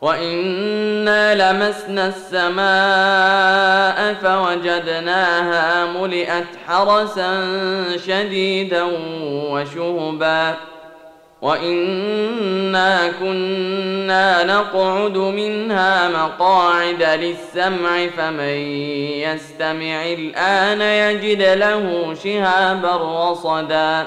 وانا لمسنا السماء فوجدناها ملئت حرسا شديدا وشهبا وانا كنا نقعد منها مقاعد للسمع فمن يستمع الان يجد له شهابا رصدا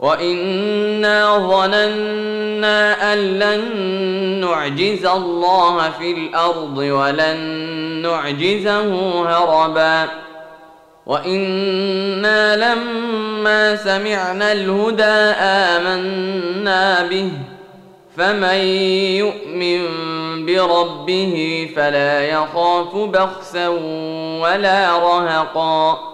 وانا ظننا ان لن نعجز الله في الأرض ولن نعجزه هربا وأنا لما سمعنا الهدى امنا به فمن يؤمن بربه فلا يخاف بخسا ولا رهقا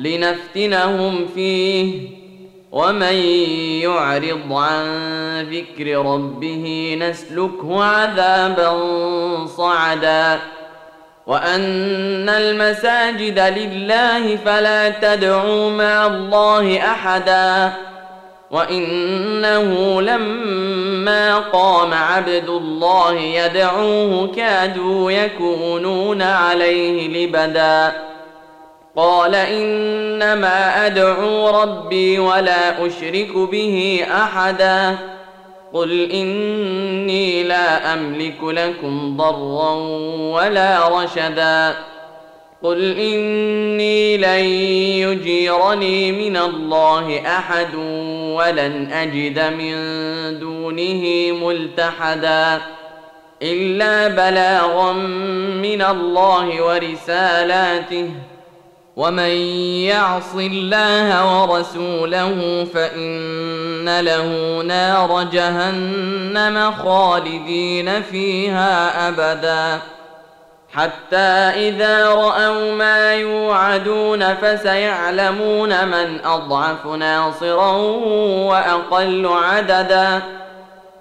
لنفتنهم فيه. ومن يعرض عن ذكر ربه نسلكه عذابا صعدا. وأن المساجد لله فلا تدعوا مع الله أحدا. وإنه لما قام عبد الله يدعوه كادوا يكونون عليه لبدا. قال إنما أدعو ربي ولا أشرك به أحدا. قل إني لا أملك لكم ضرا ولا رشدا. قل إني لن يجيرني من الله أحد ولن أجد من دونه ملتحدا. إلا بلاغا من الله ورسالاته. ومن يعص الله ورسوله فان له نار جهنم خالدين فيها ابدا حتى اذا راوا ما يوعدون فسيعلمون من اضعف ناصرا واقل عددا